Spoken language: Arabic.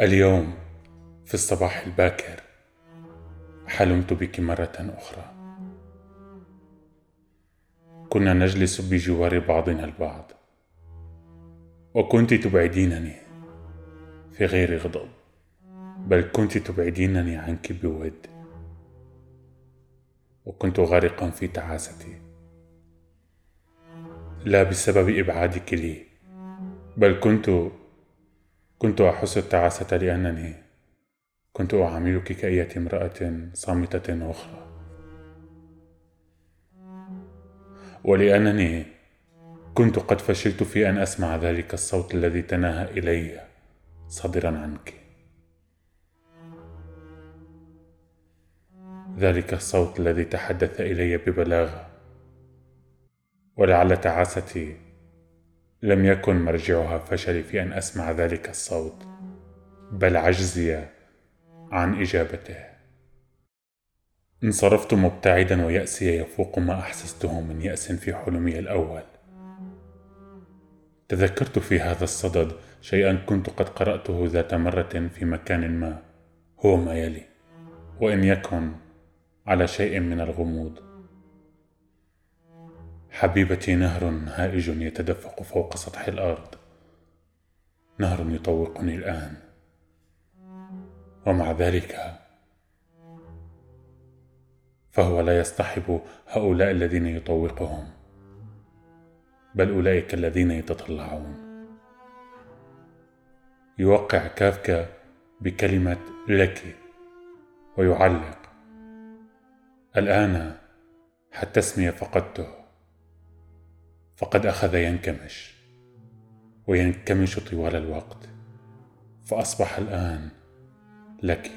اليوم في الصباح الباكر حلمت بك مرة أخرى. كنا نجلس بجوار بعضنا البعض وكنت تبعدينني في غير غضب بل كنت تبعدينني عنك بود وكنت غارقا في تعاستي. لا بسبب إبعادك لي بل كنت كنت احس التعاسه لأنني كنت أعاملك كايه امرأة صامتة أخرى. ولأنني كنت قد فشلت في أن أسمع ذلك الصوت الذي تناهى إلي صادرا عنك. ذلك الصوت الذي تحدث إلي ببلاغة. ولعل تعاستي لم يكن مرجعها فشلي في أن أسمع ذلك الصوت. بل عجزي عن إجابته. انصرفت مبتعدا ويأسي يفوق ما أحسسته من يأس في حلمي الأول. تذكرت في هذا الصدد شيئا كنت قد قرأته ذات مرة في مكان ما. هو ما يلي وإن يكن على شيء من الغموض. حبيبتي نهر هائج يتدفق فوق سطح الأرض. نهر يطوقني الآن. ومع ذلك فهو لا يصطحب هؤلاء الذين يطوقهم بل أولئك الذين يتطلعون. يوقع كافكا بكلمة لك ويعلق. الآن حتى اسمي فقدته. فقد أخذ ينكمش وينكمش طوال الوقت فأصبح الآن لك